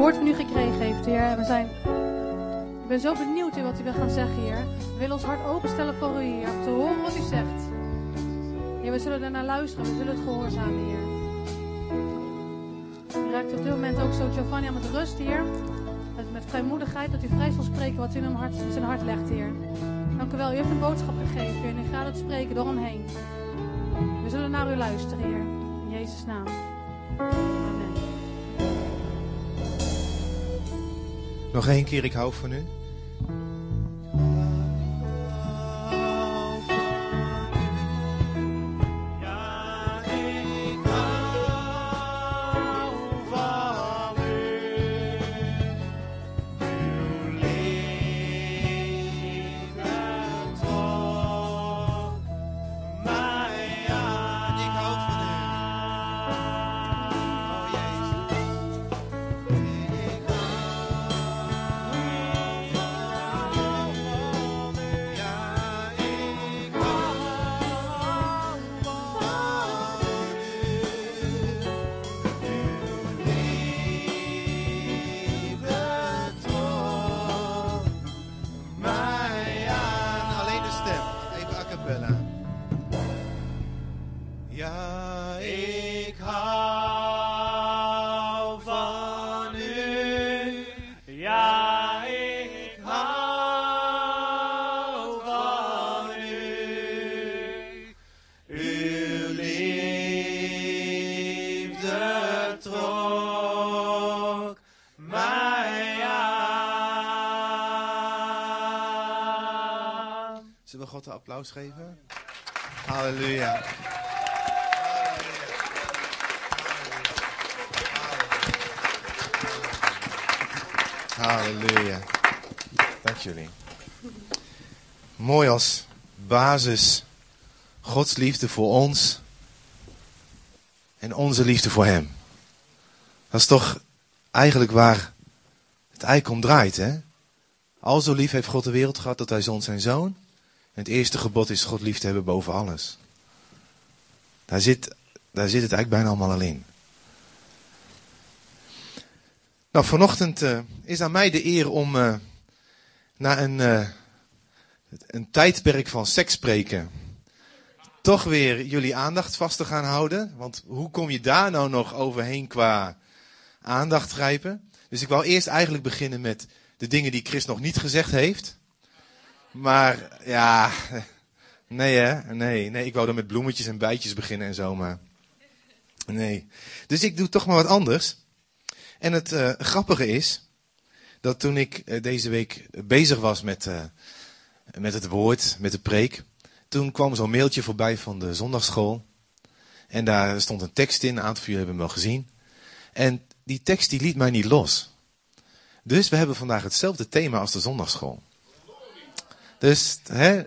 woord van u gekregen heeft, Heer. We zijn... Ik ben zo benieuwd in wat u wil gaan zeggen, Heer. We willen ons hart openstellen voor u, Heer. Om te horen wat u zegt. We zullen er naar luisteren. We zullen het gehoorzamen, Heer. U raakt op dit moment ook zo Giovanni het rust, Heer. Met, met vrijmoedigheid, dat u vrij zal spreken wat u in, hem hart, in zijn hart legt, Heer. Dank u wel. U heeft een boodschap gegeven, Heer. En u gaat het spreken door hem heen. We zullen naar u luisteren, Heer. In Jezus' naam. Nog één keer, ik hou van u. God een applaus geven? Halleluja. Halleluja. Dank jullie. Mooi als basis Gods liefde voor ons en onze liefde voor Hem. Dat is toch eigenlijk waar het eigenlijk om draait, hè? Al zo lief heeft God de wereld gehad dat hij zond zijn zoon. Het eerste gebod is God lief te hebben boven alles. Daar zit, daar zit het eigenlijk bijna allemaal al in. Nou, vanochtend eh, is aan mij de eer om eh, na een, eh, een tijdperk van seks spreken toch weer jullie aandacht vast te gaan houden. Want hoe kom je daar nou nog overheen qua aandacht grijpen? Dus ik wou eerst eigenlijk beginnen met de dingen die Chris nog niet gezegd heeft. Maar ja, nee hè, nee, nee. Ik wou dan met bloemetjes en bijtjes beginnen en zo, maar nee. Dus ik doe toch maar wat anders. En het eh, grappige is, dat toen ik eh, deze week bezig was met, eh, met het woord, met de preek, toen kwam zo'n mailtje voorbij van de zondagschool. En daar stond een tekst in, een aantal van jullie hebben hem wel gezien. En die tekst die liet mij niet los. Dus we hebben vandaag hetzelfde thema als de zondagschool. Dus hè,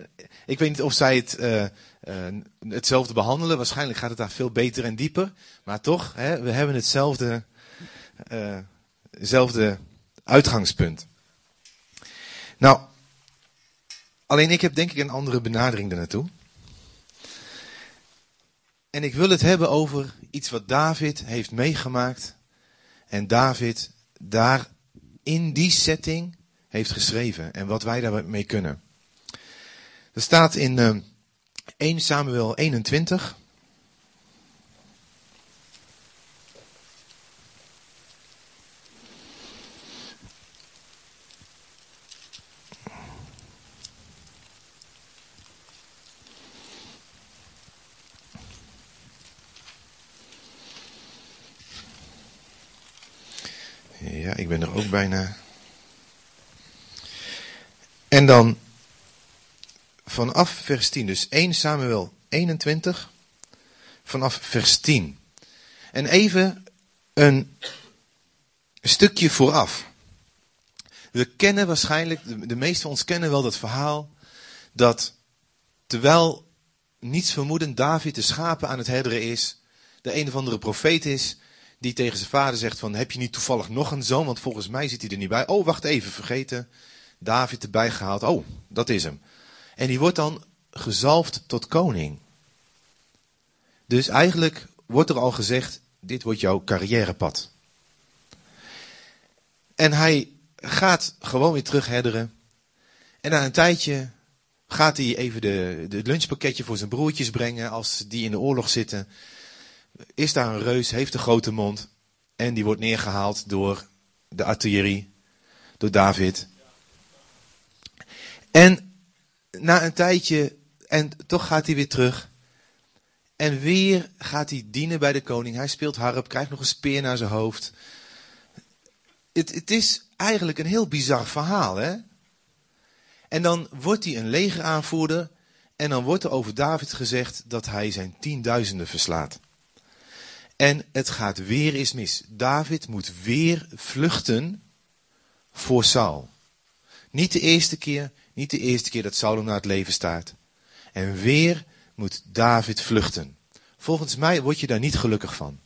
ik weet niet of zij het eh, eh, hetzelfde behandelen. Waarschijnlijk gaat het daar veel beter en dieper. Maar toch, hè, we hebben hetzelfde, eh, uitgangspunt. Nou, alleen ik heb denk ik een andere benadering daarnaartoe. En ik wil het hebben over iets wat David heeft meegemaakt. En David daar in die setting heeft geschreven. En wat wij daarmee kunnen. Er staat in uh, 1 Samuel 21. Ja, ik ben er ook bijna. En dan vanaf vers 10, dus 1 Samuel 21, vanaf vers 10. En even een stukje vooraf. We kennen waarschijnlijk, de, de meesten van ons kennen wel dat verhaal, dat terwijl niets vermoedend David de schapen aan het herderen is, de een of andere profeet is, die tegen zijn vader zegt van, heb je niet toevallig nog een zoon, want volgens mij zit hij er niet bij. Oh, wacht even, vergeten, David erbij gehaald. Oh, dat is hem. En die wordt dan gezalfd tot koning. Dus eigenlijk wordt er al gezegd, dit wordt jouw carrièrepad. En hij gaat gewoon weer terug herderen. En na een tijdje gaat hij even de, de lunchpakketje voor zijn broertjes brengen als die in de oorlog zitten. Is daar een reus, heeft een grote mond. En die wordt neergehaald door de artillerie, door David. En na een tijdje, en toch gaat hij weer terug. En weer gaat hij dienen bij de koning. Hij speelt harp, krijgt nog een speer naar zijn hoofd. Het, het is eigenlijk een heel bizar verhaal, hè? En dan wordt hij een legeraanvoerder. En dan wordt er over David gezegd dat hij zijn tienduizenden verslaat. En het gaat weer eens mis. David moet weer vluchten voor Saul. Niet de eerste keer, niet de eerste keer dat Saul naar het leven staat. En weer moet David vluchten. Volgens mij word je daar niet gelukkig van.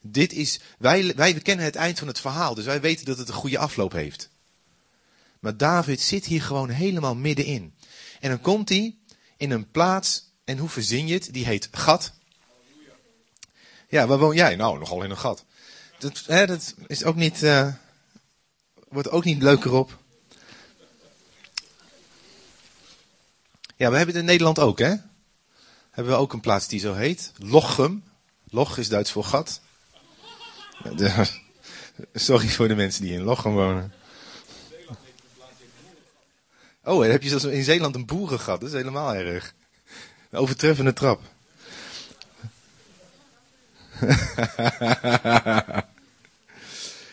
Dit is, wij, wij kennen het eind van het verhaal, dus wij weten dat het een goede afloop heeft. Maar David zit hier gewoon helemaal middenin. En dan komt hij in een plaats, en hoe verzin je het? Die heet Gat. Ja, waar woon jij? Nou, nogal in een gat. Dat, hè, dat is ook niet, uh, wordt ook niet leuker op. Ja, we hebben het in Nederland ook, hè? Hebben we ook een plaats die zo heet. Lochem. Log is Duits voor gat. Sorry voor de mensen die in Lochem wonen. Oh, heb je zelfs in Zeeland een boerengat. Dat is helemaal erg. Een overtreffende trap.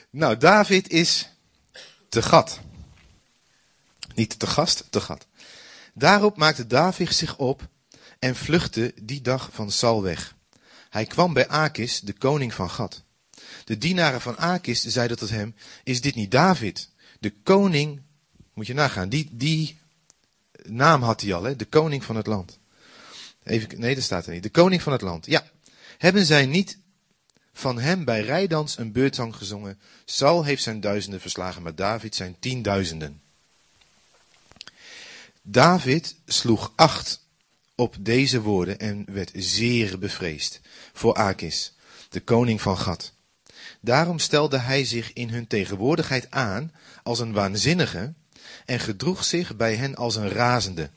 nou, David is te gat. Niet te gast, te gat. Daarop maakte David zich op en vluchtte die dag van Sal weg. Hij kwam bij Akis, de koning van Gad. De dienaren van Akis zeiden tot hem, is dit niet David, de koning, moet je nagaan, die, die naam had hij al, hè? de koning van het land. Even, nee, dat staat er niet. De koning van het land. Ja. Hebben zij niet van hem bij rijdans een beurtzang gezongen? Saul heeft zijn duizenden verslagen, maar David zijn tienduizenden. David sloeg acht op deze woorden en werd zeer bevreesd voor Akis, de koning van Gad. Daarom stelde hij zich in hun tegenwoordigheid aan als een waanzinnige en gedroeg zich bij hen als een razende.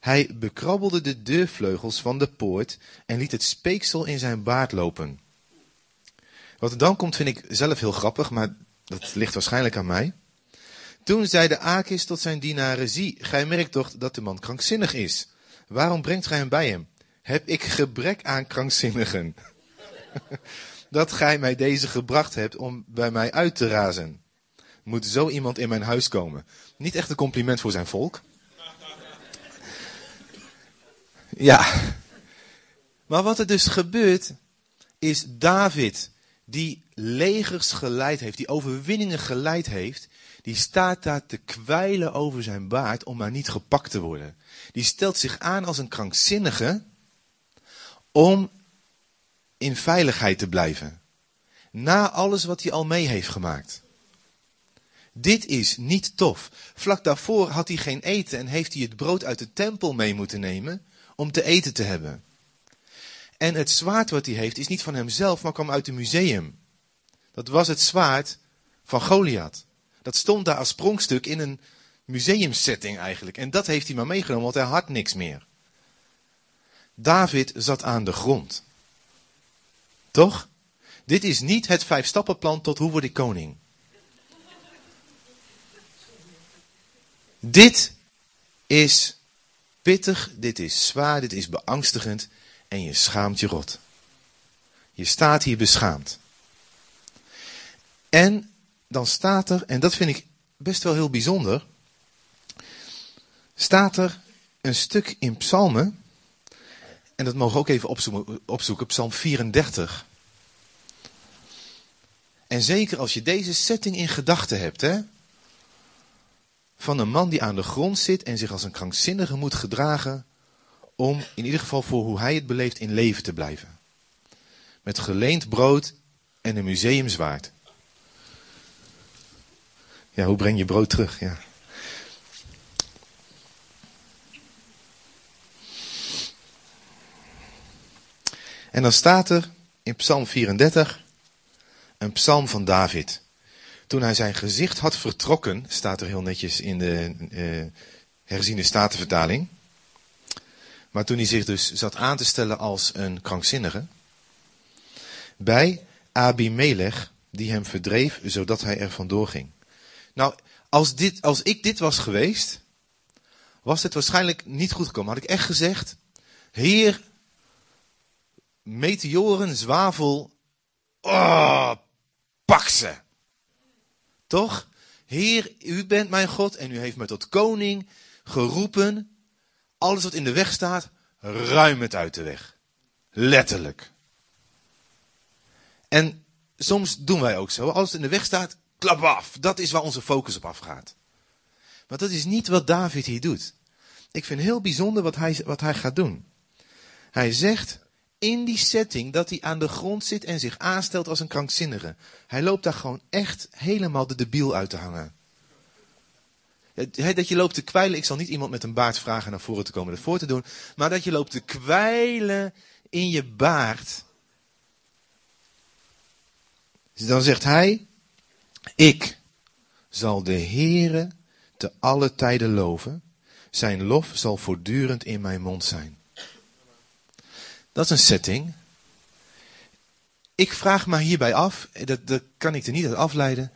Hij bekrabbelde de deurvleugels van de poort en liet het speeksel in zijn baard lopen. Wat er dan komt vind ik zelf heel grappig, maar dat ligt waarschijnlijk aan mij. Toen zeide Akis tot zijn dienaren, zie, gij merkt toch dat de man krankzinnig is. Waarom brengt gij hem bij hem? Heb ik gebrek aan krankzinnigen? dat gij mij deze gebracht hebt om bij mij uit te razen. Moet zo iemand in mijn huis komen? Niet echt een compliment voor zijn volk. Ja. Maar wat er dus gebeurt, is David, die legers geleid heeft, die overwinningen geleid heeft, die staat daar te kwijlen over zijn baard om maar niet gepakt te worden. Die stelt zich aan als een krankzinnige om in veiligheid te blijven. Na alles wat hij al mee heeft gemaakt. Dit is niet tof. Vlak daarvoor had hij geen eten en heeft hij het brood uit de tempel mee moeten nemen om te eten te hebben. En het zwaard wat hij heeft is niet van hemzelf, maar kwam uit het museum. Dat was het zwaard van Goliath. Dat stond daar als sprongstuk in een museumsetting eigenlijk. En dat heeft hij maar meegenomen, want hij had niks meer. David zat aan de grond. Toch? Dit is niet het vijfstappenplan tot hoe word ik koning. Dit is pittig, dit is zwaar, dit is beangstigend en je schaamt je rot. Je staat hier beschaamd. En dan staat er, en dat vind ik best wel heel bijzonder, staat er een stuk in Psalmen, en dat mogen we ook even opzoeken, Psalm 34. En zeker als je deze setting in gedachten hebt, hè, van een man die aan de grond zit en zich als een krankzinnige moet gedragen om in ieder geval voor hoe hij het beleeft in leven te blijven. Met geleend brood en een museumzwaard. Ja, hoe breng je brood terug? Ja. En dan staat er in Psalm 34 een psalm van David. Toen hij zijn gezicht had vertrokken, staat er heel netjes in de uh, herziene statenvertaling. Maar toen hij zich dus zat aan te stellen als een krankzinnige. Bij Abimelech, die hem verdreef, zodat hij er vandoor ging. Nou, als, dit, als ik dit was geweest, was het waarschijnlijk niet goed gekomen. Had ik echt gezegd, Heer, meteoren, zwavel, oh, pak ze. Toch? Heer, u bent mijn God en u heeft me tot koning geroepen. Alles wat in de weg staat, ruim het uit de weg. Letterlijk. En soms doen wij ook zo. Als het in de weg staat, klap af. Dat is waar onze focus op afgaat. Maar dat is niet wat David hier doet. Ik vind heel bijzonder wat hij, wat hij gaat doen. Hij zegt in die setting dat hij aan de grond zit en zich aanstelt als een krankzinnige. Hij loopt daar gewoon echt helemaal de debiel uit te hangen. Dat je loopt te kwijlen. Ik zal niet iemand met een baard vragen naar voren te komen dat voor te doen. Maar dat je loopt te kwijlen in je baard. Dus dan zegt hij. Ik zal de Heere te alle tijden loven. Zijn lof zal voortdurend in mijn mond zijn. Dat is een setting. Ik vraag me hierbij af, dat, dat kan ik er niet uit afleiden.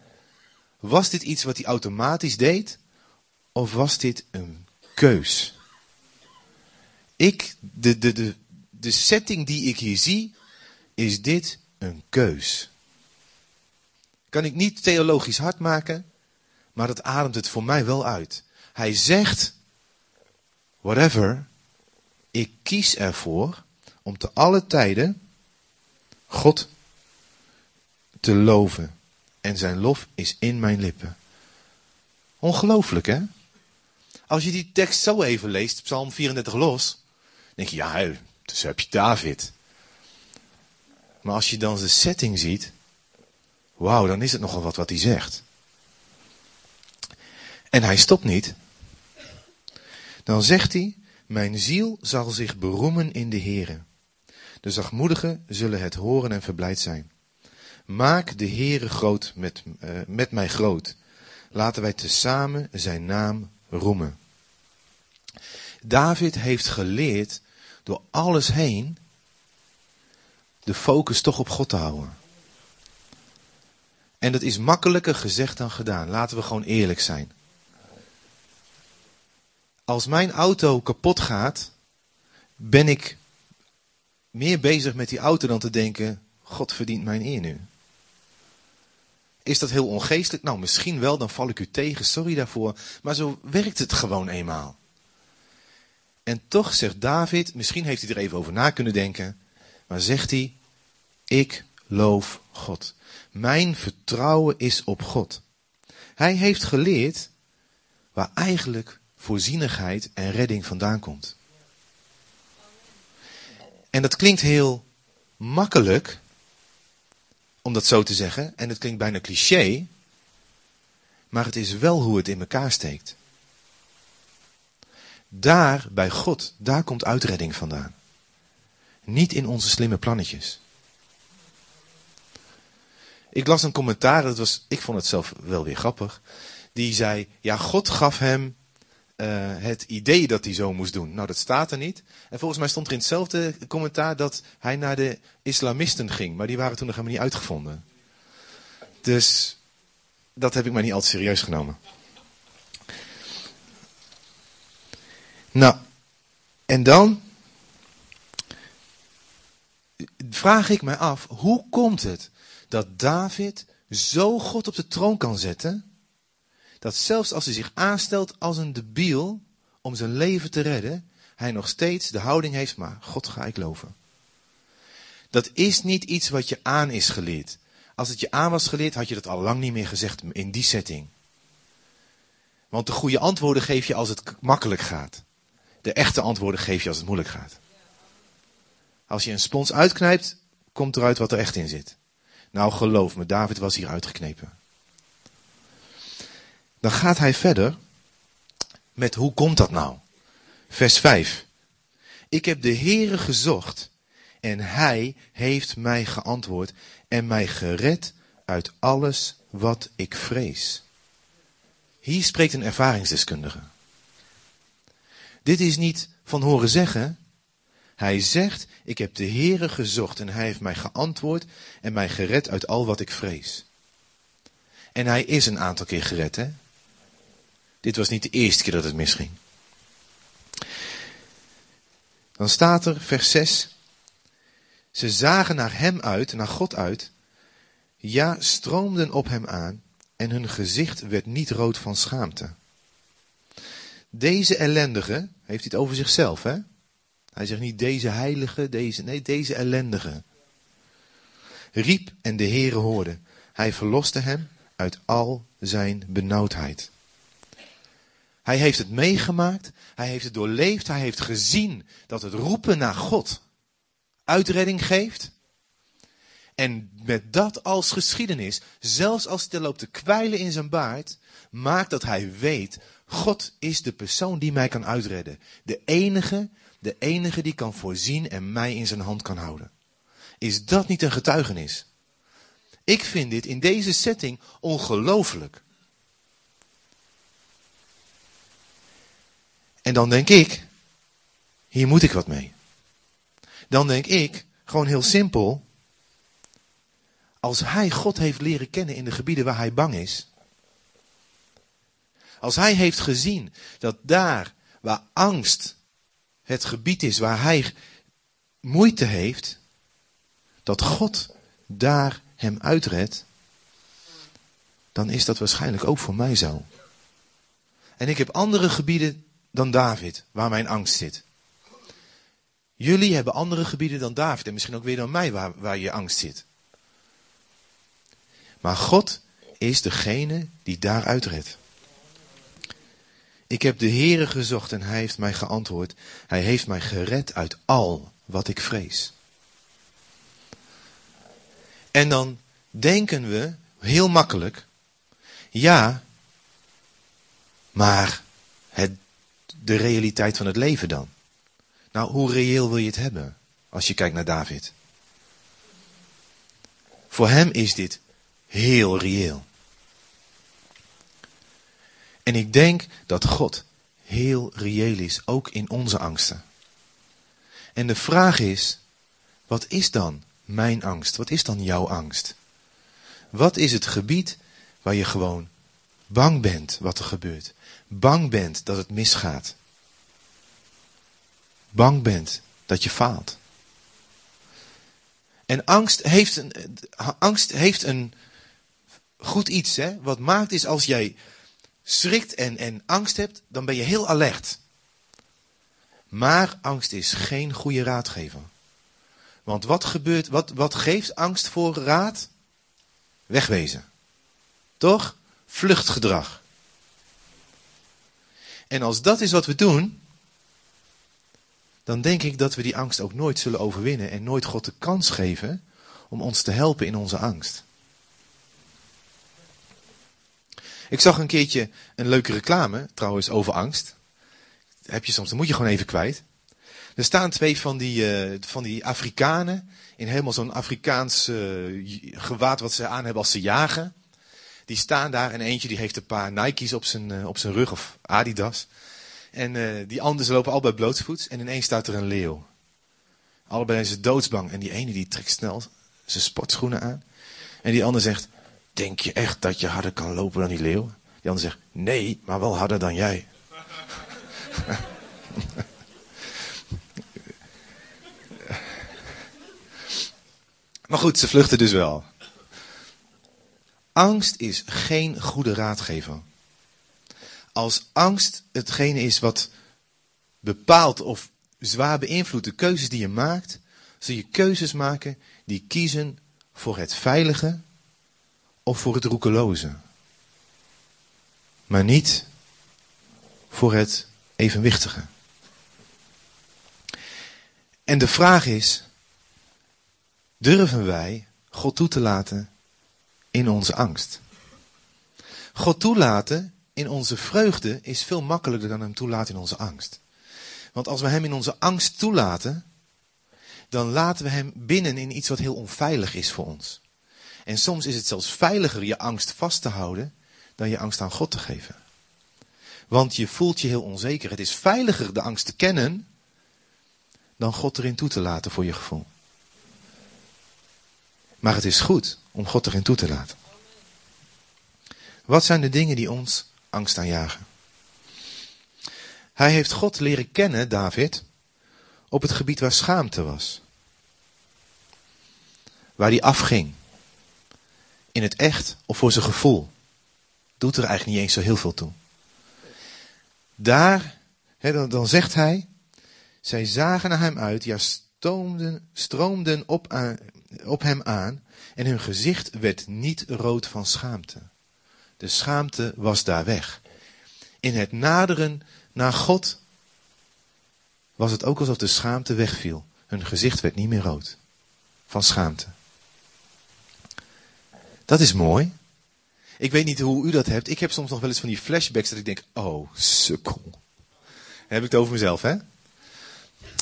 Was dit iets wat hij automatisch deed? Of was dit een keus? Ik, de, de, de, de setting die ik hier zie, is dit een keus. Kan ik niet theologisch hard maken, maar dat ademt het voor mij wel uit. Hij zegt, whatever, ik kies ervoor om te alle tijden God te loven. En zijn lof is in mijn lippen. Ongelooflijk, hè? Als je die tekst zo even leest, Psalm 34 los, denk je, ja, dus heb je David. Maar als je dan de setting ziet, wauw, dan is het nogal wat wat hij zegt. En hij stopt niet. Dan zegt hij, mijn ziel zal zich beroemen in de Here. De zachtmoedigen zullen het horen en verblijd zijn. Maak de Heere groot met, uh, met mij groot. Laten wij tezamen zijn naam roemen. David heeft geleerd door alles heen de focus toch op God te houden. En dat is makkelijker gezegd dan gedaan. Laten we gewoon eerlijk zijn. Als mijn auto kapot gaat, ben ik meer bezig met die auto dan te denken, God verdient mijn eer nu. Is dat heel ongeestelijk? Nou, misschien wel, dan val ik u tegen, sorry daarvoor. Maar zo werkt het gewoon eenmaal. En toch zegt David, misschien heeft hij er even over na kunnen denken, maar zegt hij, ik loof God. Mijn vertrouwen is op God. Hij heeft geleerd waar eigenlijk voorzienigheid en redding vandaan komt. En dat klinkt heel makkelijk, om dat zo te zeggen, en het klinkt bijna cliché, maar het is wel hoe het in elkaar steekt. Daar, bij God, daar komt uitredding vandaan. Niet in onze slimme plannetjes. Ik las een commentaar, dat was, ik vond het zelf wel weer grappig. Die zei, ja, God gaf hem uh, het idee dat hij zo moest doen. Nou, dat staat er niet. En volgens mij stond er in hetzelfde commentaar dat hij naar de islamisten ging. Maar die waren toen nog helemaal niet uitgevonden. Dus dat heb ik maar niet altijd serieus genomen. Nou, en dan vraag ik mij af, hoe komt het dat David zo God op de troon kan zetten dat zelfs als hij zich aanstelt als een debiel om zijn leven te redden, hij nog steeds de houding heeft, maar God ga ik loven. Dat is niet iets wat je aan is geleerd. Als het je aan was geleerd, had je dat al lang niet meer gezegd in die setting. Want de goede antwoorden geef je als het makkelijk gaat. De echte antwoorden geef je als het moeilijk gaat. Als je een spons uitknijpt, komt eruit wat er echt in zit. Nou geloof me, David was hier uitgeknepen. Dan gaat hij verder met hoe komt dat nou? Vers 5. Ik heb de Heere gezocht en hij heeft mij geantwoord en mij gered uit alles wat ik vrees. Hier spreekt een ervaringsdeskundige. Dit is niet van horen zeggen. Hij zegt, ik heb de Heere gezocht en hij heeft mij geantwoord en mij gered uit al wat ik vrees. En hij is een aantal keer gered, hè? Dit was niet de eerste keer dat het misging. Dan staat er, vers 6. Ze zagen naar hem uit, naar God uit. Ja, stroomden op hem aan. En hun gezicht werd niet rood van schaamte. Deze ellendige, heeft hij het over zichzelf, hè? Hij zegt niet deze heilige, deze, nee, deze ellendige. Riep en de Heere hoorde. Hij verloste hem uit al zijn benauwdheid. Hij heeft het meegemaakt, hij heeft het doorleefd, hij heeft gezien dat het roepen naar God uitredding geeft. En met dat als geschiedenis, zelfs als hij loopt te kwijlen in zijn baard, maakt dat hij weet, God is de persoon die mij kan uitredden. De enige, de enige die kan voorzien en mij in zijn hand kan houden. Is dat niet een getuigenis? Ik vind dit in deze setting ongelooflijk. En dan denk ik, hier moet ik wat mee. Dan denk ik, gewoon heel simpel, als hij God heeft leren kennen in de gebieden waar hij bang is, als hij heeft gezien dat daar waar angst het gebied is waar hij moeite heeft, dat God daar hem uitredt, dan is dat waarschijnlijk ook voor mij zo. En ik heb andere gebieden dan David, waar mijn angst zit. Jullie hebben andere gebieden dan David en misschien ook weer dan mij waar, waar je angst zit. Maar God is degene die daar uitredt. Ik heb de Heere gezocht en hij heeft mij geantwoord. Hij heeft mij gered uit al wat ik vrees. En dan denken we heel makkelijk, ja, maar het, de realiteit van het leven dan? Nou, hoe reëel wil je het hebben als je kijkt naar David? Voor hem is dit heel reëel. En ik denk dat God heel reëel is, ook in onze angsten. En de vraag is, wat is dan mijn angst? Wat is dan jouw angst? Wat is het gebied waar je gewoon bang bent wat er gebeurt? Bang bent dat het misgaat? Bang bent dat je faalt? En angst heeft een, angst heeft een goed iets. Hè? Wat maakt is als jij schrikt en, en angst hebt, dan ben je heel alert. Maar angst is geen goede raadgever. Want wat gebeurt, wat, wat geeft angst voor raad? Wegwezen. Toch? Vluchtgedrag. En als dat is wat we doen, dan denk ik dat we die angst ook nooit zullen overwinnen en nooit God de kans geven om ons te helpen in onze angst. Ik zag een keertje een leuke reclame, trouwens, over angst. heb je soms, dan moet je gewoon even kwijt. Er staan twee van die, uh, van die Afrikanen in helemaal zo'n Afrikaans uh, gewaad wat ze aan hebben als ze jagen. Die staan daar en eentje die heeft een paar Nike's op zijn, uh, op zijn rug of Adidas. En die anderen lopen allebei blootsvoets en ineens staat er een leeuw. Allebei zijn ze doodsbang en die ene die trekt snel zijn sportschoenen aan. En die ander zegt, denk je echt dat je harder kan lopen dan die leeuw? Die zegt, nee, maar wel harder dan jij. maar goed, ze vluchten dus wel. Angst is geen goede raadgever. Als angst hetgene is wat bepaalt of zwaar beïnvloedt de keuzes die je maakt, zul je keuzes maken die kiezen voor het veilige of voor het roekeloze. Maar niet voor het evenwichtige. En de vraag is, durven wij God toe te laten in onze angst? God toelaten in onze vreugde is veel makkelijker dan hem toelaten in onze angst. Want als we hem in onze angst toelaten, dan laten we hem binnen in iets wat heel onveilig is voor ons. En soms is het zelfs veiliger je angst vast te houden dan je angst aan God te geven. Want je voelt je heel onzeker. Het is veiliger de angst te kennen dan God erin toe te laten voor je gevoel. Maar het is goed om God erin toe te laten. Wat zijn de dingen die ons angst aanjagen? Hij heeft God leren kennen, David, op het gebied waar schaamte was. Waar hij afging. In het echt of voor zijn gevoel. Doet er eigenlijk niet eens zo heel veel toe. Daar, dan, zegt hij, zij zagen naar hem uit, ja stoomden, stroomden op, op hem aan en hun gezicht werd niet rood van schaamte. De schaamte was daar weg. In het naderen naar God was het ook alsof de schaamte wegviel. Hun gezicht werd niet meer rood van schaamte. Dat is mooi. Ik weet niet hoe u dat hebt. Ik heb soms nog wel eens van die flashbacks dat ik denk, oh, sukkel. Heb ik het over mezelf, hè?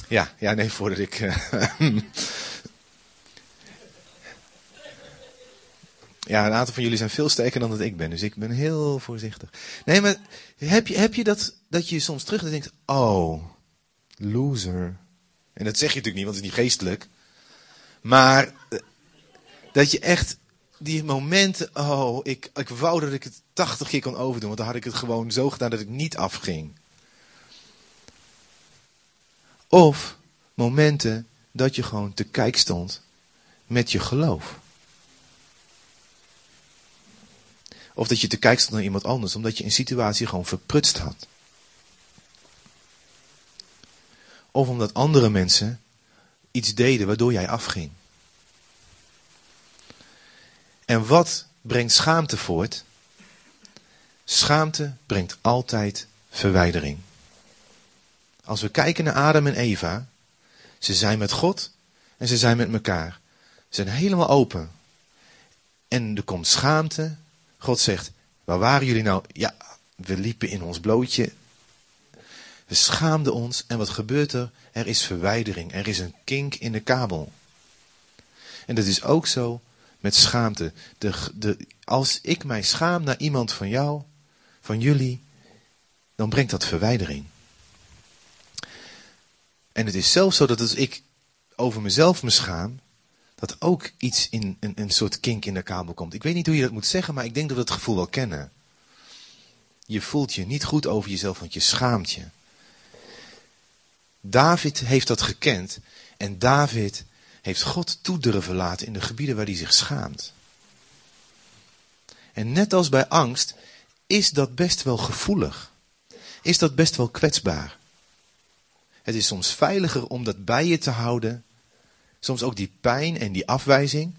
Ja, ja, nee, voordat ik... Uh, ja, een aantal van jullie zijn veel sterker dan dat ik ben, dus ik ben heel voorzichtig. Nee, maar heb je, heb je dat, dat je soms terug denkt, oh, loser. En dat zeg je natuurlijk niet, want het is niet geestelijk. Maar eh, dat je echt die momenten, oh, ik, ik wou dat ik het tachtig keer kon overdoen, want dan had ik het gewoon zo gedaan dat ik niet afging. Of momenten dat je gewoon te kijk stond met je geloof. Of dat je te kijk stond naar iemand anders, omdat je een situatie gewoon verprutst had. Of omdat andere mensen iets deden waardoor jij afging. En wat brengt schaamte voort? Schaamte brengt altijd verwijdering. Als we kijken naar Adam en Eva, ze zijn met God en ze zijn met elkaar. Ze zijn helemaal open. En er komt schaamte. God zegt, waar waren jullie nou? Ja, we liepen in ons blootje. We schaamden ons en wat gebeurt er? Er is verwijdering, er is een kink in de kabel. En dat is ook zo met schaamte. De, de, als ik mij schaam naar iemand van jou, van jullie, dan brengt dat verwijdering. En het is zelfs zo dat als ik over mezelf me schaam, dat ook iets in een, een soort kink in de kabel komt. Ik weet niet hoe je dat moet zeggen, maar ik denk dat we het gevoel wel kennen. Je voelt je niet goed over jezelf, want je schaamt je. David heeft dat gekend en David heeft God toe durven laten in de gebieden waar hij zich schaamt. En net als bij angst is dat best wel gevoelig. Is dat best wel kwetsbaar. Het is soms veiliger om dat bij je te houden. Soms ook die pijn en die afwijzing.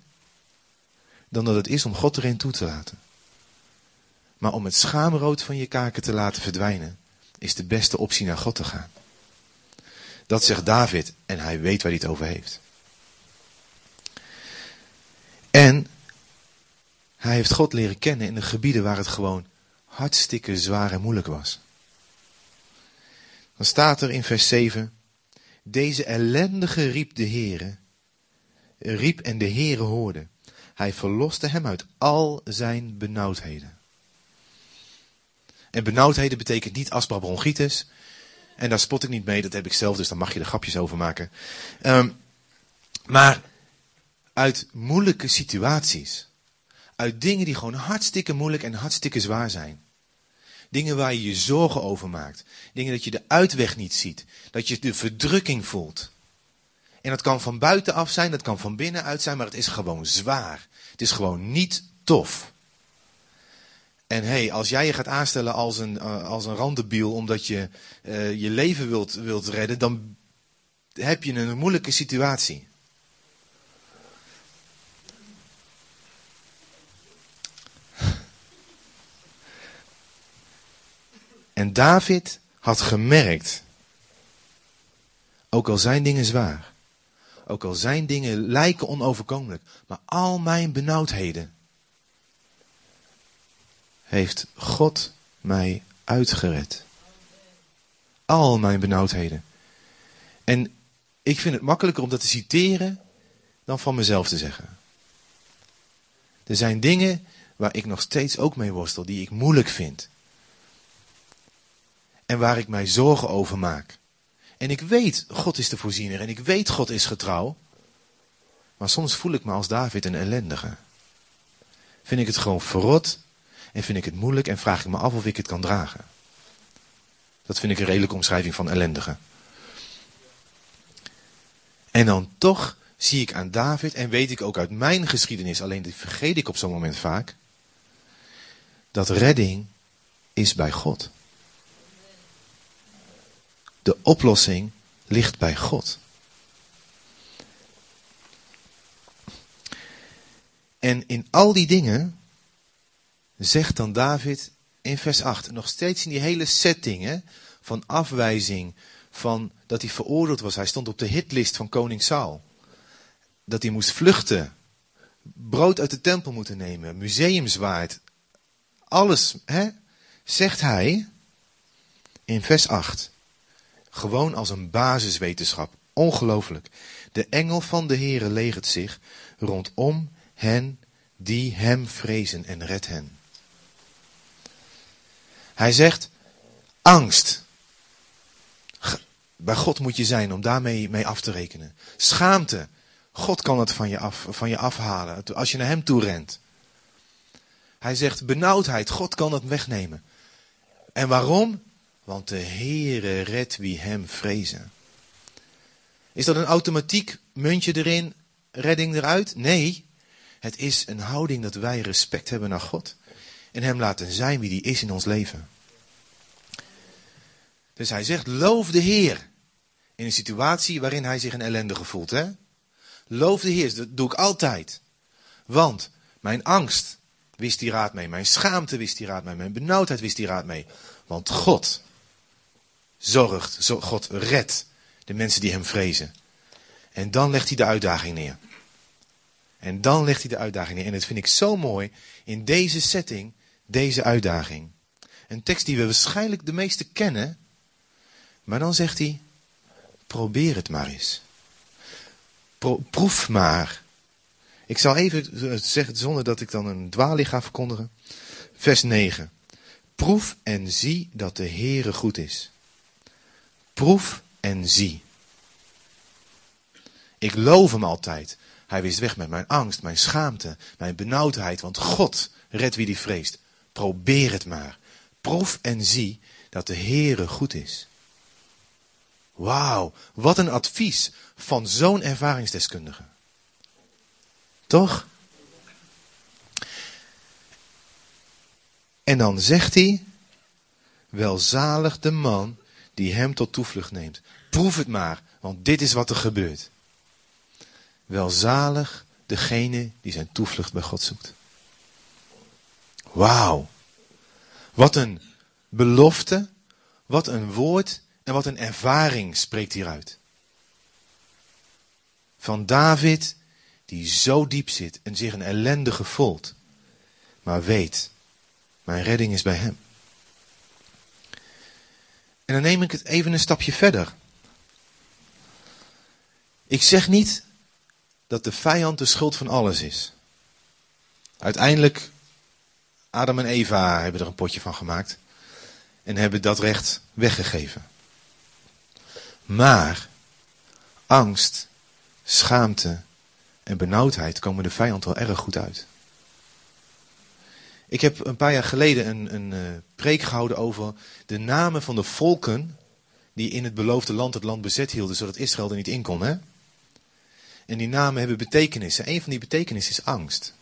Dan dat het is om God erin toe te laten. Maar om het schaamrood van je kaken te laten verdwijnen, is de beste optie naar God te gaan. Dat zegt David en hij weet waar hij het over heeft. En hij heeft God leren kennen in de gebieden waar het gewoon hartstikke zwaar en moeilijk was. Dan staat er in vers 7, deze ellendige riep de Heere, riep en de Heere hoorde. Hij verloste hem uit al zijn benauwdheden. En benauwdheden betekent niet bronchitis. En daar spot ik niet mee, dat heb ik zelf, dus daar mag je er grapjes over maken. Um, maar uit moeilijke situaties. Uit dingen die gewoon hartstikke moeilijk en hartstikke zwaar zijn. Dingen waar je je zorgen over maakt. Dingen dat je de uitweg niet ziet. Dat je de verdrukking voelt. En dat kan van buitenaf zijn, dat kan van binnenuit zijn, maar het is gewoon zwaar. Het is gewoon niet tof. En hey, als jij je gaat aanstellen als een, uh, als een randebiel omdat je uh, je leven wilt, wilt redden, dan heb je een moeilijke situatie. En David had gemerkt, ook al zijn dingen zwaar, ook al zijn dingen lijken onoverkomelijk, maar al mijn benauwdheden heeft God mij uitgered. Al mijn benauwdheden. En ik vind het makkelijker om dat te citeren dan van mezelf te zeggen. Er zijn dingen waar ik nog steeds ook mee worstel, die ik moeilijk vind. En waar ik mij zorgen over maak. En ik weet, God is de voorziener en ik weet, God is getrouw. Maar soms voel ik me als David een ellendige. Vind ik het gewoon verrot en vind ik het moeilijk en vraag ik me af of ik het kan dragen. Dat vind ik een redelijke omschrijving van ellendige. En dan toch zie ik aan David en weet ik ook uit mijn geschiedenis, alleen die vergeet ik op zo'n moment vaak, dat redding is bij God. De oplossing ligt bij God. En in al die dingen zegt dan David in vers 8, nog steeds in die hele setting hè, van afwijzing, van dat hij veroordeeld was. Hij stond op de hitlist van koning Saul. Dat hij moest vluchten, brood uit de tempel moeten nemen, museumswaard, alles, hè, zegt hij in vers 8. Gewoon als een basiswetenschap. Ongelooflijk. De engel van de Heere legert zich rondom hen die hem vrezen en redt hen. Hij zegt, angst. Bij God moet je zijn om daarmee mee af te rekenen. Schaamte. God kan het van je, af, van je afhalen als je naar hem toe rent. Hij zegt benauwdheid. God kan het wegnemen. En waarom? Want de Heere redt wie hem vrezen. Is dat een automatiek muntje erin, redding eruit? Nee. Het is een houding dat wij respect hebben naar God. En hem laten zijn wie die is in ons leven. Dus hij zegt, loof de Heer. In een situatie waarin hij zich een ellendige voelt. Hè? Loof de Heer, dat doe ik altijd. Want mijn angst wist die raad mee. Mijn schaamte wist die raad mee. Mijn benauwdheid wist die raad mee. Want God zorgt, God redt de mensen die hem vrezen. En dan legt hij de uitdaging neer. En dan legt hij de uitdaging neer. En dat vind ik zo mooi in deze setting, deze uitdaging. Een tekst die we waarschijnlijk de meeste kennen. Maar dan zegt hij, probeer het maar eens. proef maar. Ik zal even zeggen, zonder dat ik dan een dwaling ga verkondigen. Vers 9. Proef en zie dat de Heere goed is. Proef en zie. Ik loof hem altijd. Hij wist weg met mijn angst, mijn schaamte, mijn benauwdheid, want God redt wie die vreest. Probeer het maar. Proef en zie dat de Heere goed is. Wauw, wat een advies van zo'n ervaringsdeskundige. Toch? En dan zegt hij, welzalig de man die hem tot toevlucht neemt. Proef het maar, want dit is wat er gebeurt. Welzalig degene die zijn toevlucht bij God zoekt. Wauw. Wat een belofte, wat een woord en wat een ervaring spreekt hieruit. Van David, die zo diep zit en zich een ellendige voelt, maar weet, mijn redding is bij hem. En dan neem ik het even een stapje verder. Ik zeg niet dat de vijand de schuld van alles is. Uiteindelijk, Adam en Eva hebben er een potje van gemaakt en hebben dat recht weggegeven. Maar angst, schaamte en benauwdheid komen de vijand wel erg goed uit. Ik heb een paar jaar geleden een, een uh, preek gehouden over de namen van de volken die in het beloofde land het land bezet hielden, zodat Israël er niet in kon. Hè? En die namen hebben betekenissen. Een van die betekenissen is angst.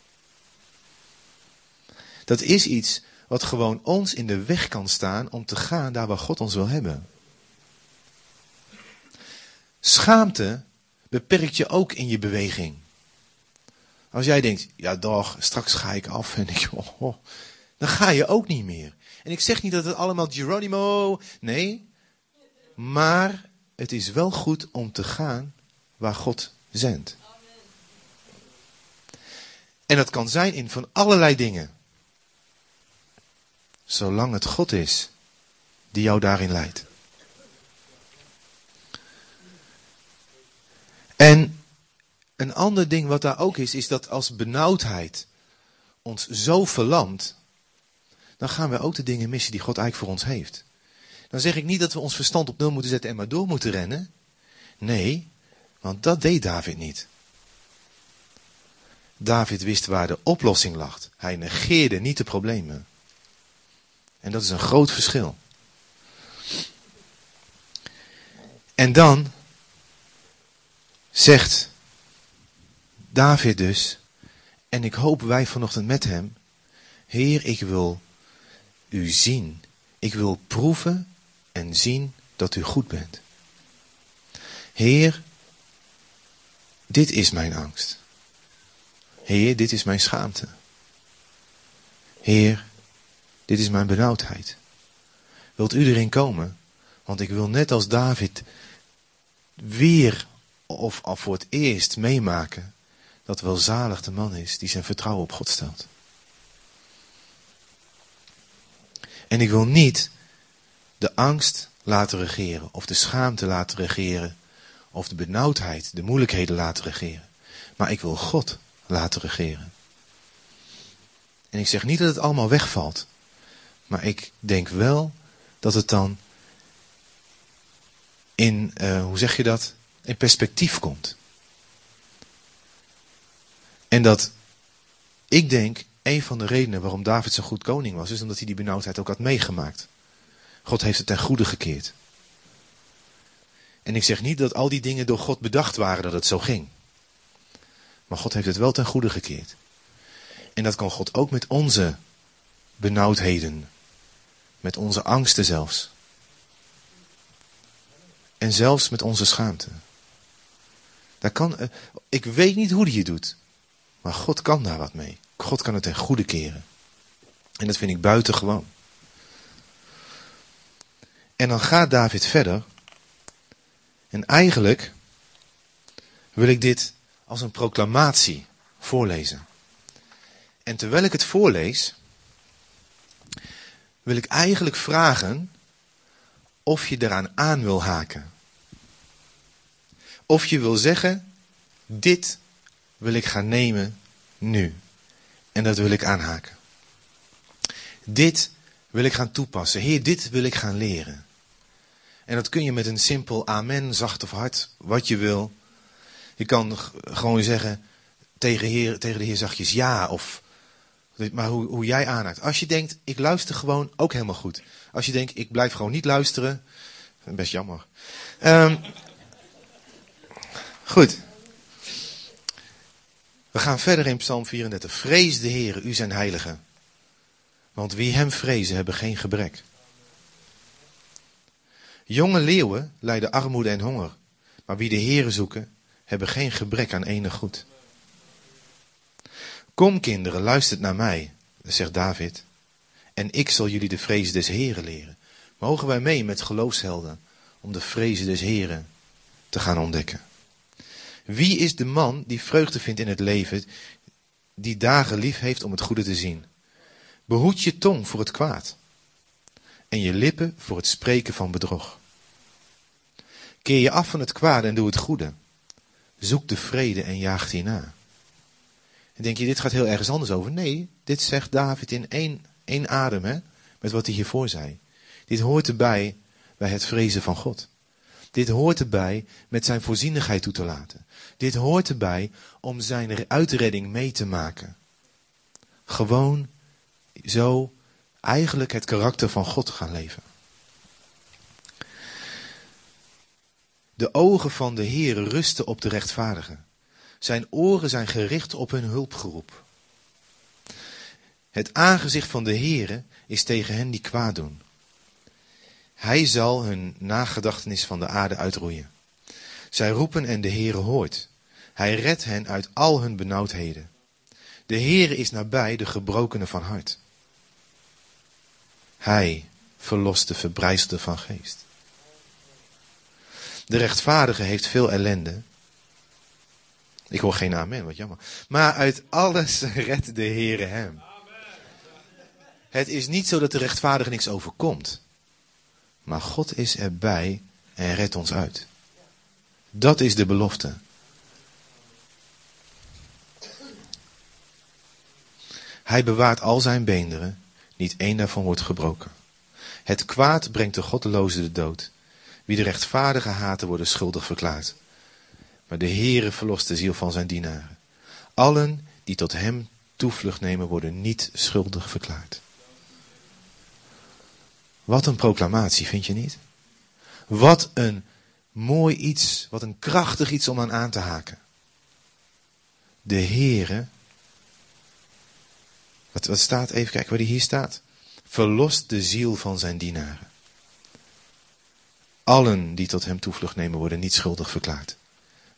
Dat is iets wat gewoon ons in de weg kan staan om te gaan daar waar God ons wil hebben. Schaamte beperkt je ook in je beweging. Als jij denkt, ja doch, straks ga ik af en ik, oh, oh, dan ga je ook niet meer. En ik zeg niet dat het allemaal Geronimo, nee. Maar het is wel goed om te gaan waar God zendt. En dat kan zijn in van allerlei dingen. Zolang het God is die jou daarin leidt. En een ander ding wat daar ook is, is dat als benauwdheid ons zo verlamt, dan gaan we ook de dingen missen die God eigenlijk voor ons heeft. Dan zeg ik niet dat we ons verstand op nul moeten zetten en maar door moeten rennen. Nee, want dat deed David niet. David wist waar de oplossing lag. Hij negeerde niet de problemen. En dat is een groot verschil. En dan zegt David dus, en ik hoop wij vanochtend met hem, Heer, ik wil u zien. Ik wil proeven en zien dat u goed bent. Heer, dit is mijn angst. Heer, dit is mijn schaamte. Heer, dit is mijn benauwdheid. Wilt u erin komen? Want ik wil net als David weer of al voor het eerst meemaken dat welzalig de man is die zijn vertrouwen op God stelt. En ik wil niet de angst laten regeren, of de schaamte laten regeren, of de benauwdheid, de moeilijkheden laten regeren. Maar ik wil God laten regeren. En ik zeg niet dat het allemaal wegvalt, maar ik denk wel dat het dan in, uh, hoe zeg je dat, in perspectief komt. En dat ik denk, een van de redenen waarom David zo'n goed koning was, is omdat hij die benauwdheid ook had meegemaakt. God heeft het ten goede gekeerd. En ik zeg niet dat al die dingen door God bedacht waren dat het zo ging. Maar God heeft het wel ten goede gekeerd. En dat kan God ook met onze benauwdheden. Met onze angsten zelfs. En zelfs met onze schaamte. Daar kan, eh, ik weet niet hoe hij het doet. Maar God kan daar wat mee. God kan het ten goede keren. En dat vind ik buitengewoon. En dan gaat David verder. En eigenlijk wil ik dit als een proclamatie voorlezen. En terwijl ik het voorlees, wil ik eigenlijk vragen of je eraan aan wil haken. Of je wil zeggen, dit wil ik gaan nemen nu. En dat wil ik aanhaken. Dit wil ik gaan toepassen. Heer, dit wil ik gaan leren. En dat kun je met een simpel amen, zacht of hard, wat je wil. Je kan gewoon zeggen tegen, heer, tegen de Heer zachtjes ja of... Maar hoe, hoe jij aanhaakt. Als je denkt, ik luister gewoon, ook helemaal goed. Als je denkt, ik blijf gewoon niet luisteren. Best jammer. Um, goed. We gaan verder in Psalm 34. Vrees de Heer, u zijn heilige. Want wie hem vrezen hebben geen gebrek. Jonge leeuwen lijden armoede en honger. Maar wie de Heere zoeken, hebben geen gebrek aan enig goed. Kom kinderen, luistert naar mij, zegt David. En ik zal jullie de vrezen des Heren leren. Mogen wij mee met geloofshelden om de vrezen des Heren te gaan ontdekken. Wie is de man die vreugde vindt in het leven, die dagen lief heeft om het goede te zien? Behoed je tong voor het kwaad en je lippen voor het spreken van bedrog. Keer je af van het kwade en doe het goede. Zoek de vrede en jaag die na. En denk je, dit gaat heel ergens anders over? Nee, dit zegt David in één, één adem, hè, met wat hij hiervoor zei. Dit hoort erbij bij het vrezen van God. Dit hoort erbij met zijn voorzienigheid toe te laten. Dit hoort erbij om zijn uitredding mee te maken. Gewoon zo eigenlijk het karakter van God gaan leven. De ogen van de Heer rusten op de rechtvaardigen. Zijn oren zijn gericht op hun hulpgeroep. Het aangezicht van de Heere is tegen hen die kwaad doen. Hij zal hun nagedachtenis van de aarde uitroeien. Zij roepen en de Heere hoort. Hij redt hen uit al hun benauwdheden. De Heere is nabij de gebrokenen van hart. Hij verlost de verbrijzelde van geest. De rechtvaardige heeft veel ellende. Ik hoor geen amen, wat jammer. Maar uit alles redt de Heere hem. Het is niet zo dat de rechtvaardige niks overkomt. Maar God is erbij en redt ons uit. Dat is de belofte. Hij bewaart al zijn beenderen, niet één daarvan wordt gebroken. Het kwaad brengt de goddeloze de dood. Wie de rechtvaardige haten worden schuldig verklaard. Maar de Heere verlost de ziel van zijn dienaren. Allen die tot hem toevlucht nemen worden niet schuldig verklaard. Wat een proclamatie, vind je niet? Wat een mooi iets, wat een krachtig iets om aan aan te haken. De Heere, wat, wat staat, even kijken waar die hier staat. Verlost de ziel van zijn dienaren. Allen die tot hem toevlucht nemen worden niet schuldig verklaard.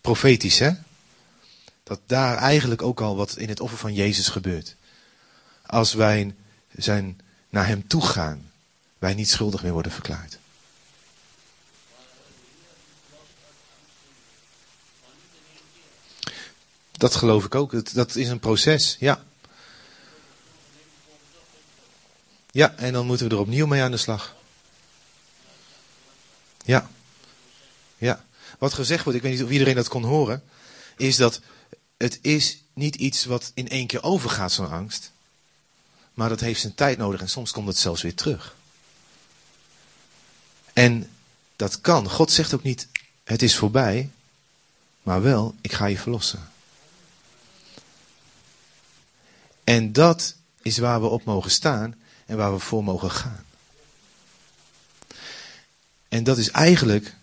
Profetisch, hè? Dat daar eigenlijk ook al wat in het offer van Jezus gebeurt. Als wij zijn, naar hem toe gaan, wij niet schuldig meer worden verklaard. Dat geloof ik ook. Dat is een proces, ja. Ja, en dan moeten we er opnieuw mee aan de slag. Ja. Ja. Wat gezegd wordt, ik weet niet of iedereen dat kon horen, is dat het is niet iets wat in één keer overgaat, zo'n angst. Maar dat heeft zijn tijd nodig en soms komt het zelfs weer terug. En dat kan. God zegt ook niet, het is voorbij, maar wel, ik ga je verlossen. En dat is waar we op mogen staan en waar we voor mogen gaan. En dat is eigenlijk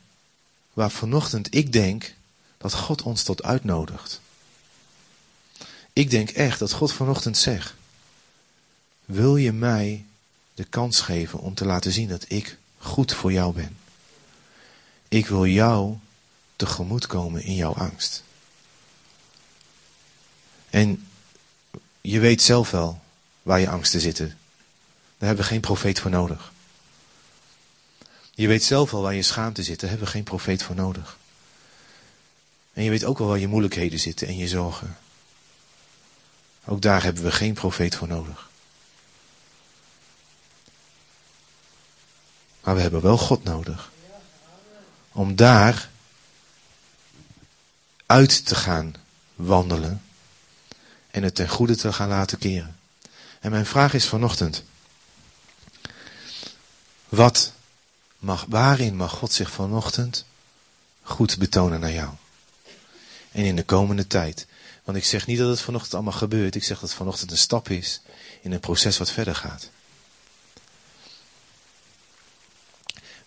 waar vanochtend ik denk dat God ons tot uitnodigt. Ik denk echt dat God vanochtend zegt: Wil je mij de kans geven om te laten zien dat ik goed voor jou ben? Ik wil jou tegemoetkomen in jouw angst. En je weet zelf wel waar je angsten zitten. Daar hebben we geen profeet voor nodig. Je weet zelf wel waar je schaamte zit, daar hebben we geen profeet voor nodig. En je weet ook wel waar je moeilijkheden zitten en je zorgen. Ook daar hebben we geen profeet voor nodig. Maar we hebben wel God nodig. Om daar uit te gaan wandelen en het ten goede te gaan laten keren. En mijn vraag is vanochtend. Wat mag, waarin mag God zich vanochtend goed betonen naar jou? En in de komende tijd. Want ik zeg niet dat het vanochtend allemaal gebeurt. Ik zeg dat het vanochtend een stap is in een proces wat verder gaat.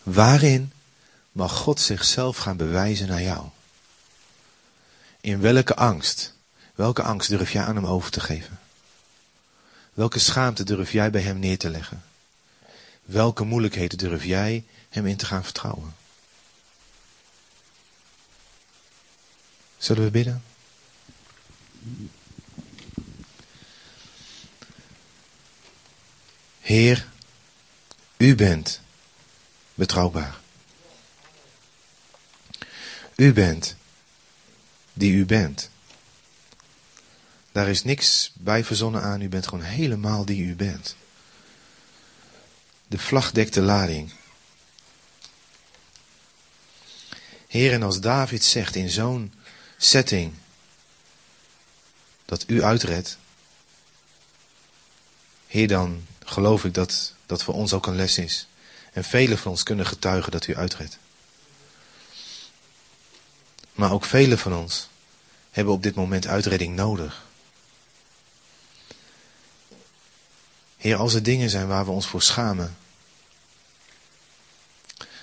Waarin mag God zichzelf gaan bewijzen naar jou? In welke angst? Welke angst durf jij aan hem over te geven? Welke schaamte durf jij bij hem neer te leggen? Welke moeilijkheden durf jij hem in te gaan vertrouwen? Zullen we bidden? Heer, u bent betrouwbaar. U bent die u bent. Daar is niks bij verzonnen aan. U bent gewoon helemaal die u bent. De vlag dekt de lading. Heer, en als David zegt in zo'n setting dat u uitredt, Heer, dan geloof ik dat dat voor ons ook een les is. En velen van ons kunnen getuigen dat u uitredt. Maar ook velen van ons hebben op dit moment uitredding nodig. Heer, als er dingen zijn waar we ons voor schamen,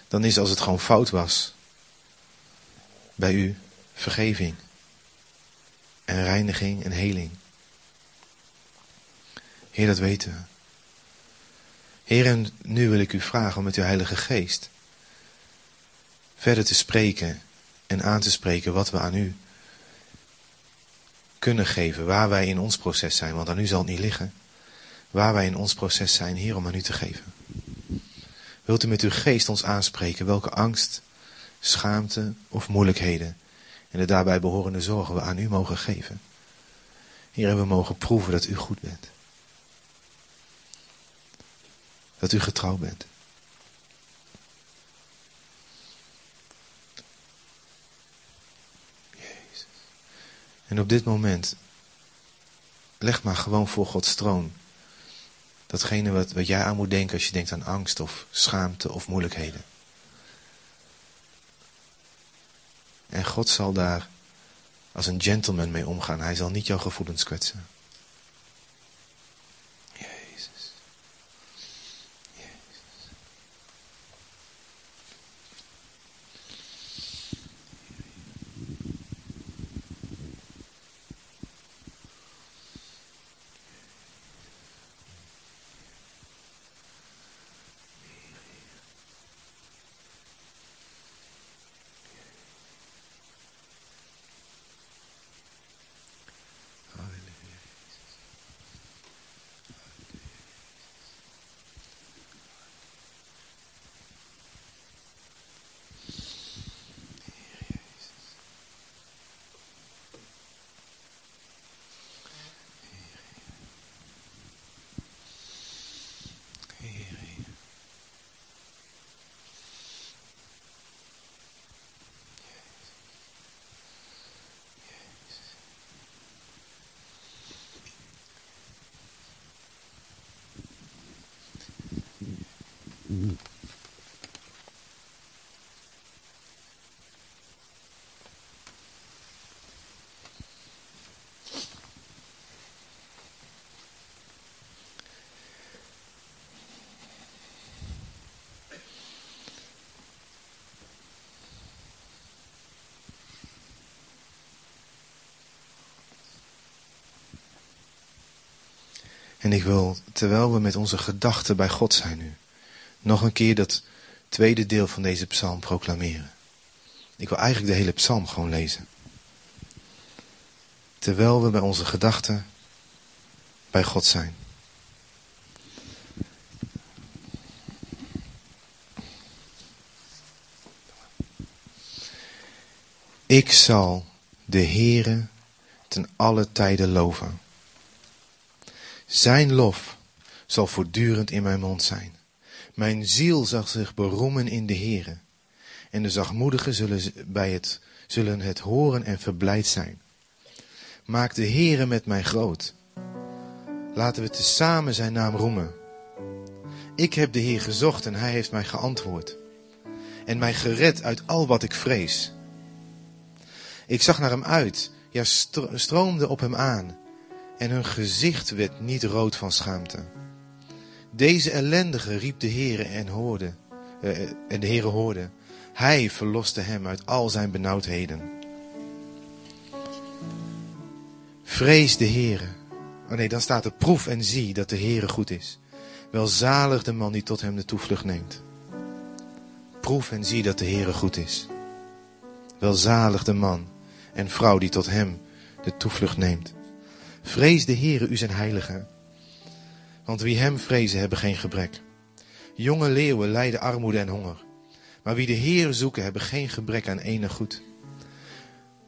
dan is als het gewoon fout was bij u vergeving en reiniging en heling. Heer, dat weten we. Heer, en nu wil ik u vragen om met uw Heilige Geest verder te spreken en aan te spreken wat we aan u kunnen geven, waar wij in ons proces zijn, want aan u zal het niet liggen waar wij in ons proces zijn, Heer, om aan u te geven. Wilt u met uw geest ons aanspreken welke angst, schaamte of moeilijkheden en de daarbij behorende zorgen we aan u mogen geven? Heer, we mogen proeven dat u goed bent. Dat u getrouw bent. Jezus. En op dit moment leg maar gewoon voor Gods troon. Datgene wat, wat jij aan moet denken als je denkt aan angst of schaamte of moeilijkheden. En God zal daar als een gentleman mee omgaan. Hij zal niet jouw gevoelens kwetsen. Jezus. Jezus. Halleluja. Heer, En ik wil, terwijl we met onze gedachten bij God zijn nu, nog een keer dat tweede deel van deze psalm proclameren. Ik wil eigenlijk de hele psalm gewoon lezen. Terwijl we bij onze gedachten bij God zijn. Ik zal de Heere ten alle tijden loven. Zijn lof zal voortdurend in mijn mond zijn. Mijn ziel zal zich beroemen in de Heere. En de zachtmoedigen zullen, bij het, zullen het horen en verblijd zijn. Maak de Heere met mij groot. Laten we tezamen zijn naam roemen. Ik heb de Heer gezocht en hij heeft mij geantwoord. En mij gered uit al wat ik vrees. Ik zag naar hem uit, ja stro- stroomde op hem aan. En hun gezicht werd niet rood van schaamte. Deze ellendige riep de Heere en hoorde, eh, en de Heere hoorde. Hij verloste hem uit al zijn benauwdheden. Vrees de Heere. Oh nee, dan staat er proef en zie dat de Heere goed is. Welzalig de man die tot hem de toevlucht neemt. Proef en zie dat de Heere goed is. Welzalig de man en vrouw die tot hem de toevlucht neemt. Vrees de Heere, u zijn heilige. Want wie hem vrezen hebben geen gebrek. Jonge leeuwen lijden armoede en honger. Maar wie de Heer zoeken hebben geen gebrek aan enig goed.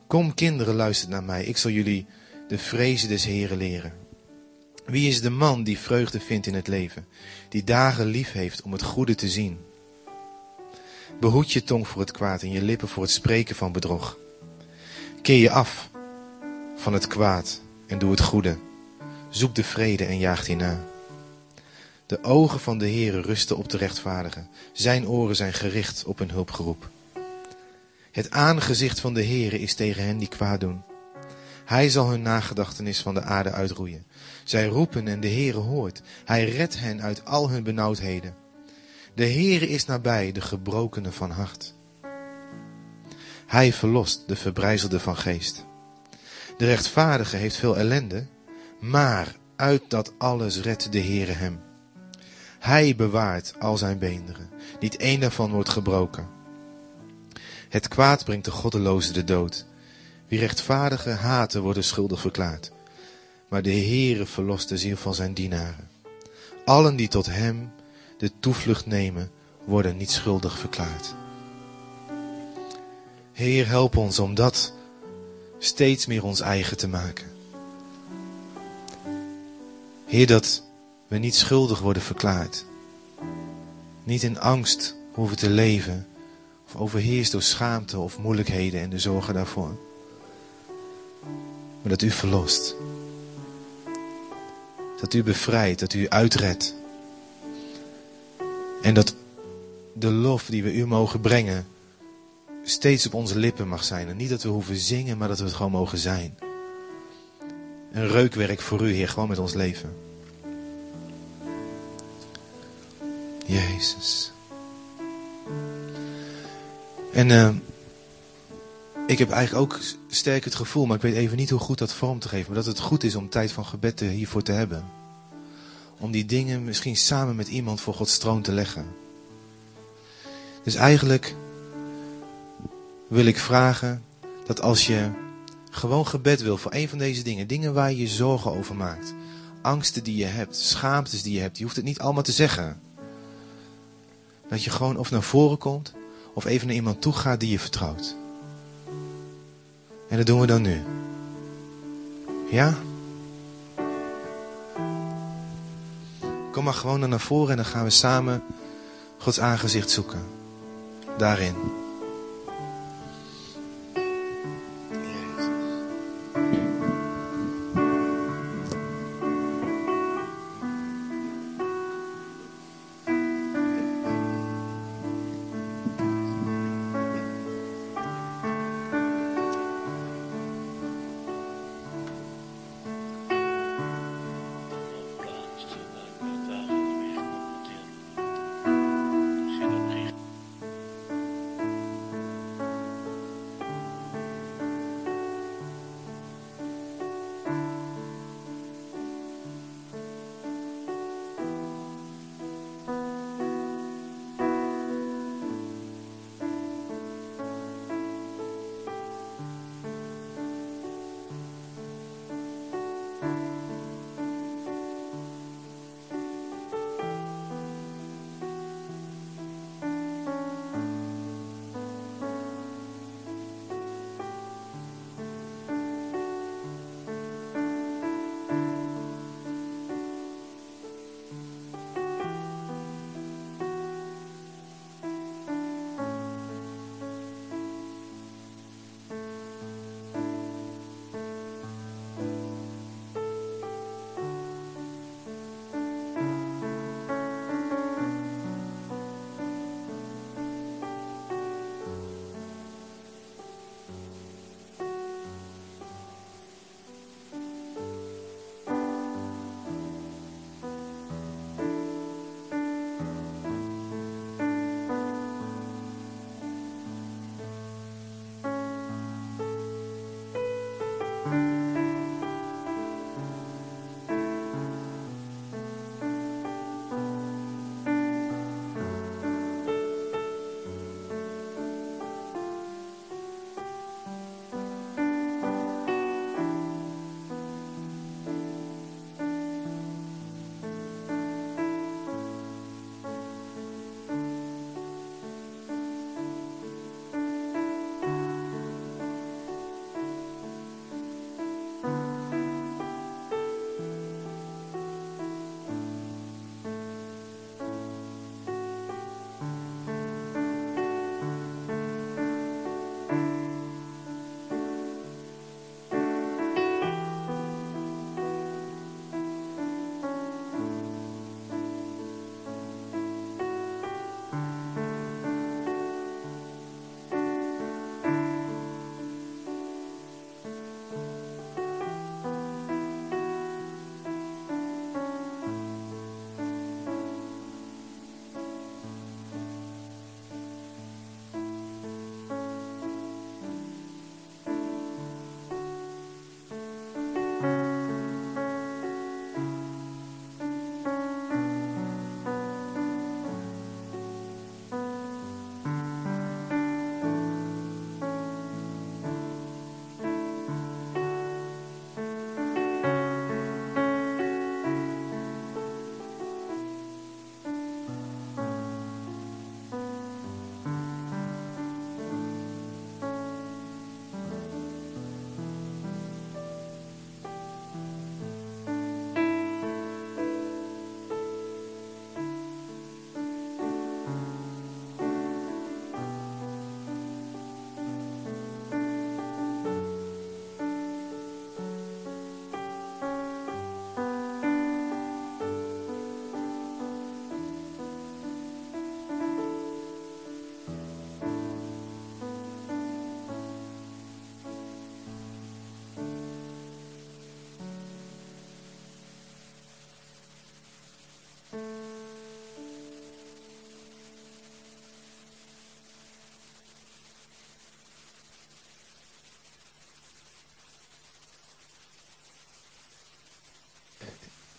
Kom kinderen, luistert naar mij. Ik zal jullie de vrezen des Heeren leren. Wie is de man die vreugde vindt in het leven? Die dagen lief heeft om het goede te zien. Behoed je tong voor het kwaad en je lippen voor het spreken van bedrog. Keer je af van het kwaad en doe het goede. Zoek de vrede en jaag die na. De ogen van de Heere rusten op de rechtvaardigen. Zijn oren zijn gericht op hun hulpgeroep. Het aangezicht van de Heere is tegen hen die kwaad doen. Hij zal hun nagedachtenis van de aarde uitroeien. Zij roepen en de Heere hoort. Hij redt hen uit al hun benauwdheden. De Heere is nabij de gebrokenen van hart. Hij verlost de verbrijzelde van geest. De rechtvaardige heeft veel ellende, maar uit dat alles redt de Heere hem. Hij bewaart al zijn beenderen, niet één daarvan wordt gebroken. Het kwaad brengt de goddeloze de dood. Wie rechtvaardige haten worden schuldig verklaard. Maar de Heere verlost de ziel van zijn dienaren. Allen die tot hem de toevlucht nemen, worden niet schuldig verklaard. Heer, help ons om dat steeds meer ons eigen te maken. Heer, dat we niet schuldig worden verklaard. Niet in angst hoeven te leven of overheerst door schaamte of moeilijkheden en de zorgen daarvoor. Maar dat u verlost. Dat u bevrijdt, dat u uitredt. En dat de lof die we u mogen brengen steeds op onze lippen mag zijn. En niet dat we hoeven zingen, maar dat we het gewoon mogen zijn. Een reukwerk voor u, Heer, gewoon met ons leven. Jezus. En eh, ik heb eigenlijk ook sterk het gevoel, maar ik weet even niet hoe goed dat vorm te geven. Maar dat het goed is om tijd van gebed hiervoor te hebben. Om die dingen misschien samen met iemand voor Gods troon te leggen. Dus eigenlijk wil ik vragen dat als je gewoon gebed wil voor een van deze dingen, dingen waar je je zorgen over maakt, angsten die je hebt, schaamtes die je hebt, je hoeft het niet allemaal te zeggen. Dat je gewoon of naar voren komt of even naar iemand toe gaat die je vertrouwt. En dat doen we dan nu. Ja? Kom maar gewoon naar voren en dan gaan we samen Gods aangezicht zoeken. Daarin.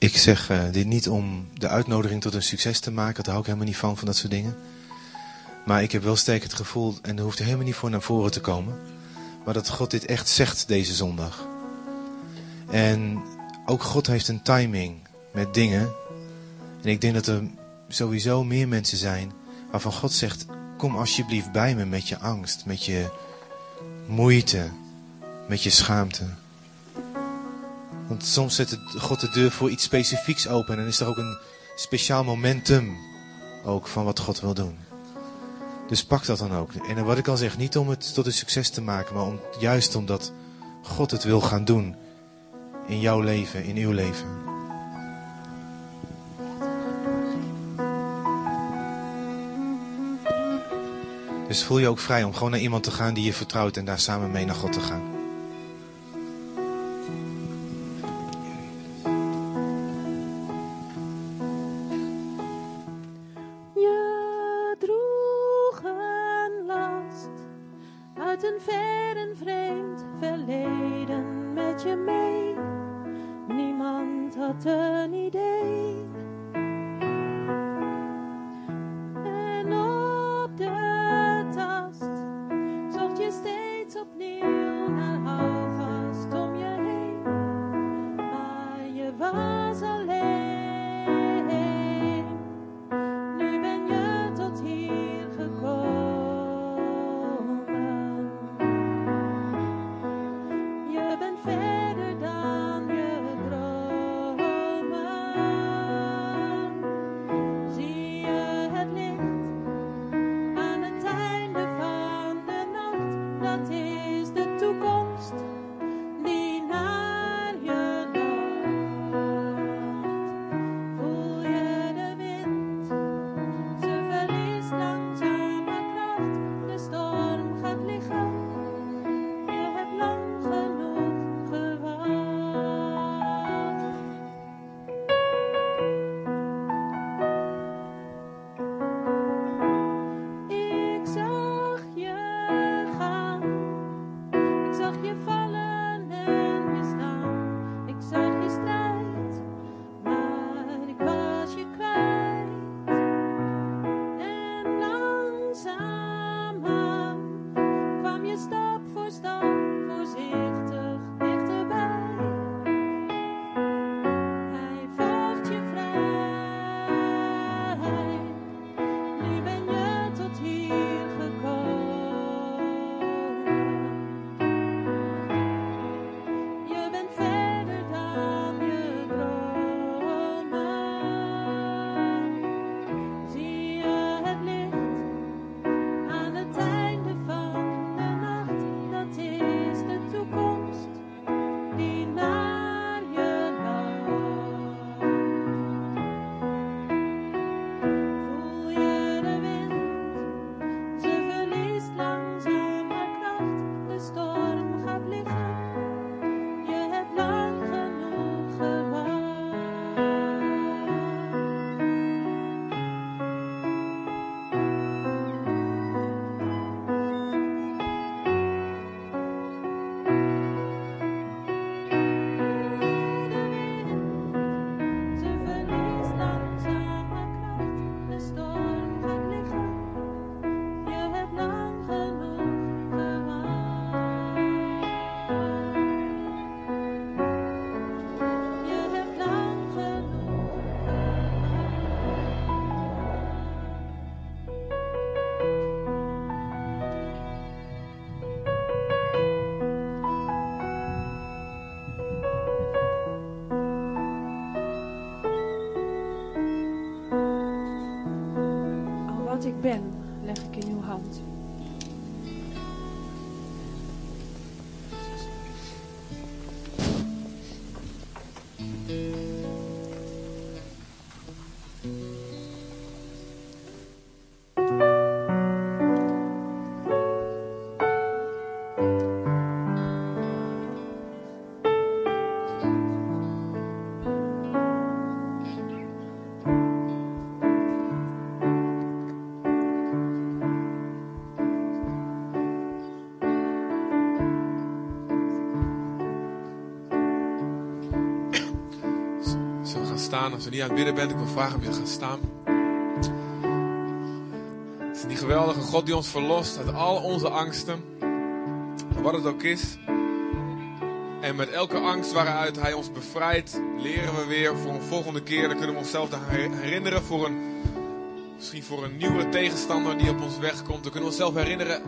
Ik zeg eh, dit niet om de uitnodiging tot een succes te maken. Daar hou ik helemaal niet van, van dat soort dingen. Maar ik heb wel sterk het gevoel, en daar hoeft er helemaal niet voor naar voren te komen. Maar dat God dit echt zegt deze zondag. En ook God heeft een timing met dingen. En ik denk dat er sowieso meer mensen zijn waarvan God zegt: Kom alsjeblieft bij me met je angst, met je moeite, met je schaamte. Want soms zet God de deur voor iets specifieks open en dan is er ook een speciaal momentum ook van wat God wil doen. Dus pak dat dan ook. En wat ik al zeg, niet om het tot een succes te maken, maar om, juist omdat God het wil gaan doen in jouw leven, in uw leven. Dus voel je ook vrij om gewoon naar iemand te gaan die je vertrouwt en daar samen mee naar God te gaan. Wat ik ben, leg ik in uw hand. Als je niet aan het bidden bent, ik wil vragen om je te gaan staan. Het is die geweldige God die ons verlost uit al onze angsten. Wat het ook is. En met elke angst waaruit Hij ons bevrijdt, leren we weer voor een volgende keer. Dan kunnen we onszelf herinneren voor een, misschien voor een nieuwe tegenstander die op ons weg komt. Dan kunnen we onszelf herinneren,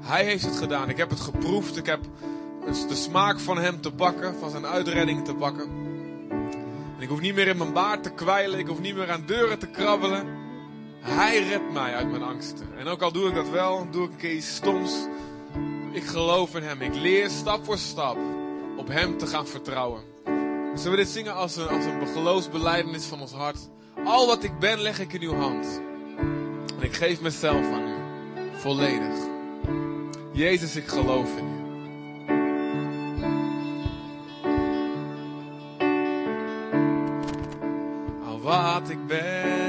Hij heeft het gedaan. Ik heb het geproefd. Ik heb de smaak van Hem te bakken, van zijn uitredding te bakken. En ik hoef niet meer in mijn baard te kwijlen. Ik hoef niet meer aan deuren te krabbelen. Hij redt mij uit mijn angsten. En ook al doe ik dat wel, doe ik een keer iets stoms. Ik geloof in Hem. Ik leer stap voor stap op Hem te gaan vertrouwen. Zullen we dit zingen als een, als een geloofsbeleidenis van ons hart? Al wat ik ben, leg ik in uw hand. En ik geef mezelf aan u. Volledig. Jezus, ik geloof in. Al wat ik ben,